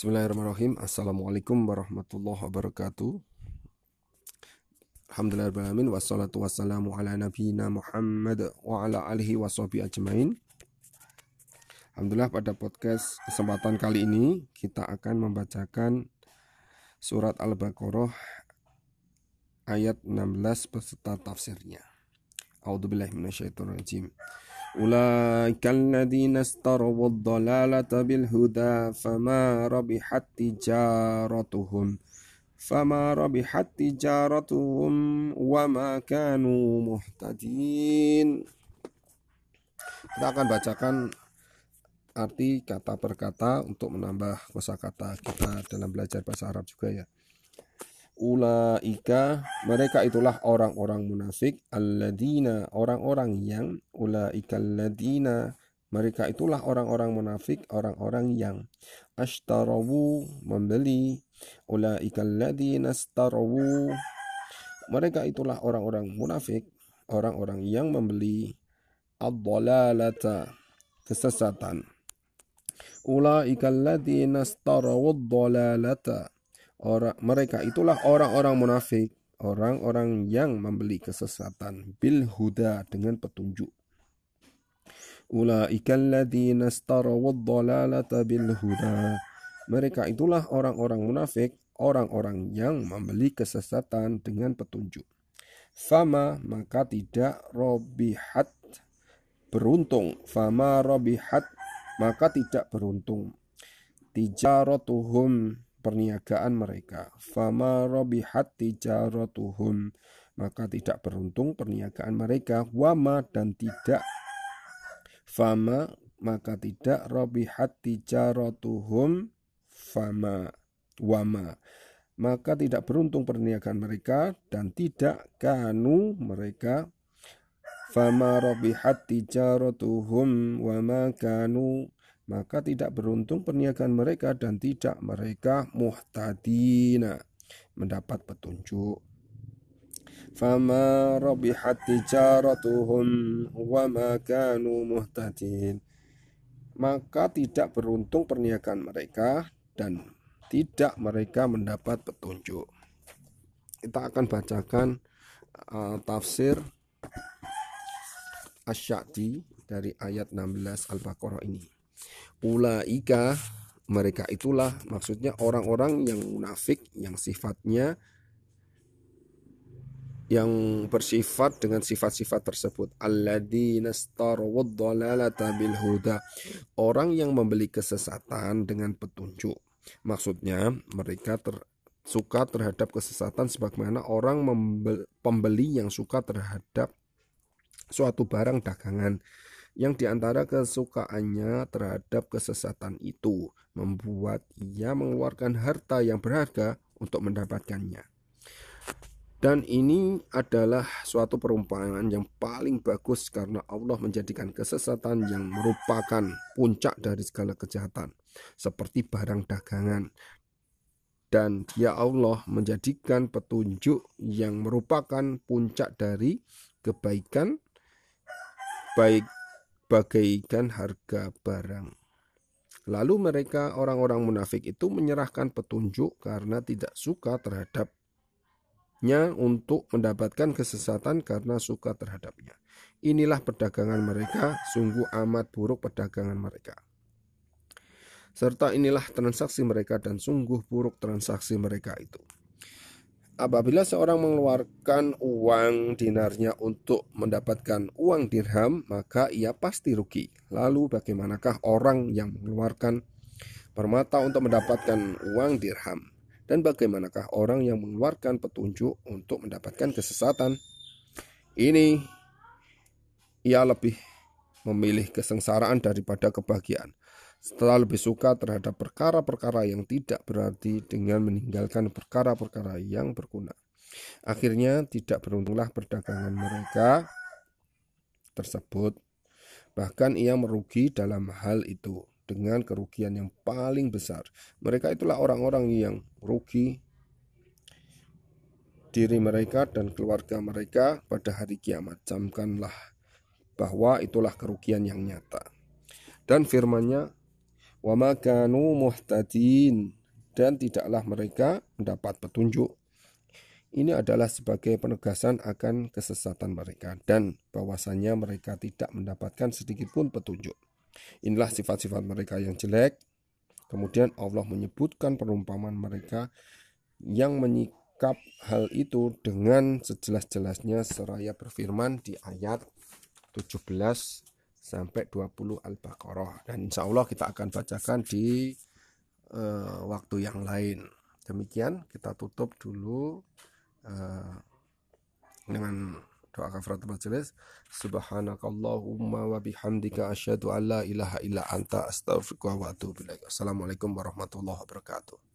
Bismillahirrahmanirrahim. Assalamualaikum warahmatullahi wabarakatuh. Alhamdulillahirrahmanirrahim. Wassalatu wassalamu ala nabiyina Muhammad wa ala alihi wa ajmain. Alhamdulillah pada podcast kesempatan kali ini kita akan membacakan surat Al-Baqarah ayat 16 beserta tafsirnya. A'udzubillahi minasyaitonirrajim. أولئك الذين استروا الضلالة بالهدى فما ربحت تجارتهم فما ربحت تجارتهم وما كانوا مهتدين Kita akan bacakan arti kata per kata untuk menambah kosakata kita dalam belajar bahasa Arab juga ya. Ulaika mereka itulah orang-orang munafik. Alladina orang-orang yang Ulaika alladina mereka itulah orang-orang munafik orang-orang yang ashtarawu membeli. Ulaika alladina astarawu mereka itulah orang-orang munafik orang-orang yang membeli. Ad-dalalata kesesatan. Ulaika alladina astarawu ad-dalalata orang mereka itulah orang-orang munafik, orang-orang yang membeli kesesatan bil huda dengan petunjuk. Bil huda. Mereka itulah orang-orang munafik, orang-orang yang membeli kesesatan dengan petunjuk. Fama maka tidak robihat beruntung. Fama robihat maka tidak beruntung. Tijaratuhum perniagaan mereka. Fama robihat tijaratuhum. Maka tidak beruntung perniagaan mereka. Wama dan tidak. Fama maka tidak robihat tijaratuhum. Fama. Wama. Maka tidak beruntung perniagaan mereka dan tidak kanu mereka Fama robihat tijaratuhum wama kanu maka tidak beruntung perniagaan mereka dan tidak mereka muhtadina. Mendapat petunjuk. Fama rabihat tijaratuhum wa ma kanu muhtadin. Maka tidak beruntung perniagaan mereka dan tidak mereka mendapat petunjuk. Kita akan bacakan uh, tafsir Asy'adi dari ayat 16 Al-Baqarah ini Ulaika mereka itulah maksudnya orang-orang yang munafik yang sifatnya yang bersifat dengan sifat-sifat tersebut. Bil huda. Orang yang membeli kesesatan dengan petunjuk. Maksudnya mereka ter, suka terhadap kesesatan sebagaimana orang pembeli yang suka terhadap suatu barang dagangan yang di antara kesukaannya terhadap kesesatan itu membuat ia mengeluarkan harta yang berharga untuk mendapatkannya. Dan ini adalah suatu perumpamaan yang paling bagus karena Allah menjadikan kesesatan yang merupakan puncak dari segala kejahatan, seperti barang dagangan. Dan dia Allah menjadikan petunjuk yang merupakan puncak dari kebaikan, baik bagaikan harga barang. Lalu mereka orang-orang munafik itu menyerahkan petunjuk karena tidak suka terhadapnya untuk mendapatkan kesesatan karena suka terhadapnya. Inilah perdagangan mereka, sungguh amat buruk perdagangan mereka. Serta inilah transaksi mereka dan sungguh buruk transaksi mereka itu. Apabila seorang mengeluarkan uang dinarnya untuk mendapatkan uang dirham, maka ia pasti rugi. Lalu bagaimanakah orang yang mengeluarkan permata untuk mendapatkan uang dirham? Dan bagaimanakah orang yang mengeluarkan petunjuk untuk mendapatkan kesesatan? Ini ia lebih memilih kesengsaraan daripada kebahagiaan setelah lebih suka terhadap perkara-perkara yang tidak berarti dengan meninggalkan perkara-perkara yang berguna. Akhirnya tidak beruntunglah perdagangan mereka tersebut. Bahkan ia merugi dalam hal itu dengan kerugian yang paling besar. Mereka itulah orang-orang yang rugi diri mereka dan keluarga mereka pada hari kiamat. Camkanlah bahwa itulah kerugian yang nyata. Dan firmannya wa muhtadin dan tidaklah mereka mendapat petunjuk. Ini adalah sebagai penegasan akan kesesatan mereka dan bahwasannya mereka tidak mendapatkan sedikit pun petunjuk. Inilah sifat-sifat mereka yang jelek. Kemudian Allah menyebutkan perumpamaan mereka yang menyikap hal itu dengan sejelas-jelasnya seraya berfirman di ayat 17 sampai 20 Al-Baqarah. Dan insya Allah kita akan bacakan di uh, waktu yang lain. Demikian kita tutup dulu uh, dengan doa kafaratul majelis subhanakallahumma wa bihamdika asyhadu ilaha illa anta astaghfiruka wa atubu ilaik. Assalamualaikum warahmatullahi wabarakatuh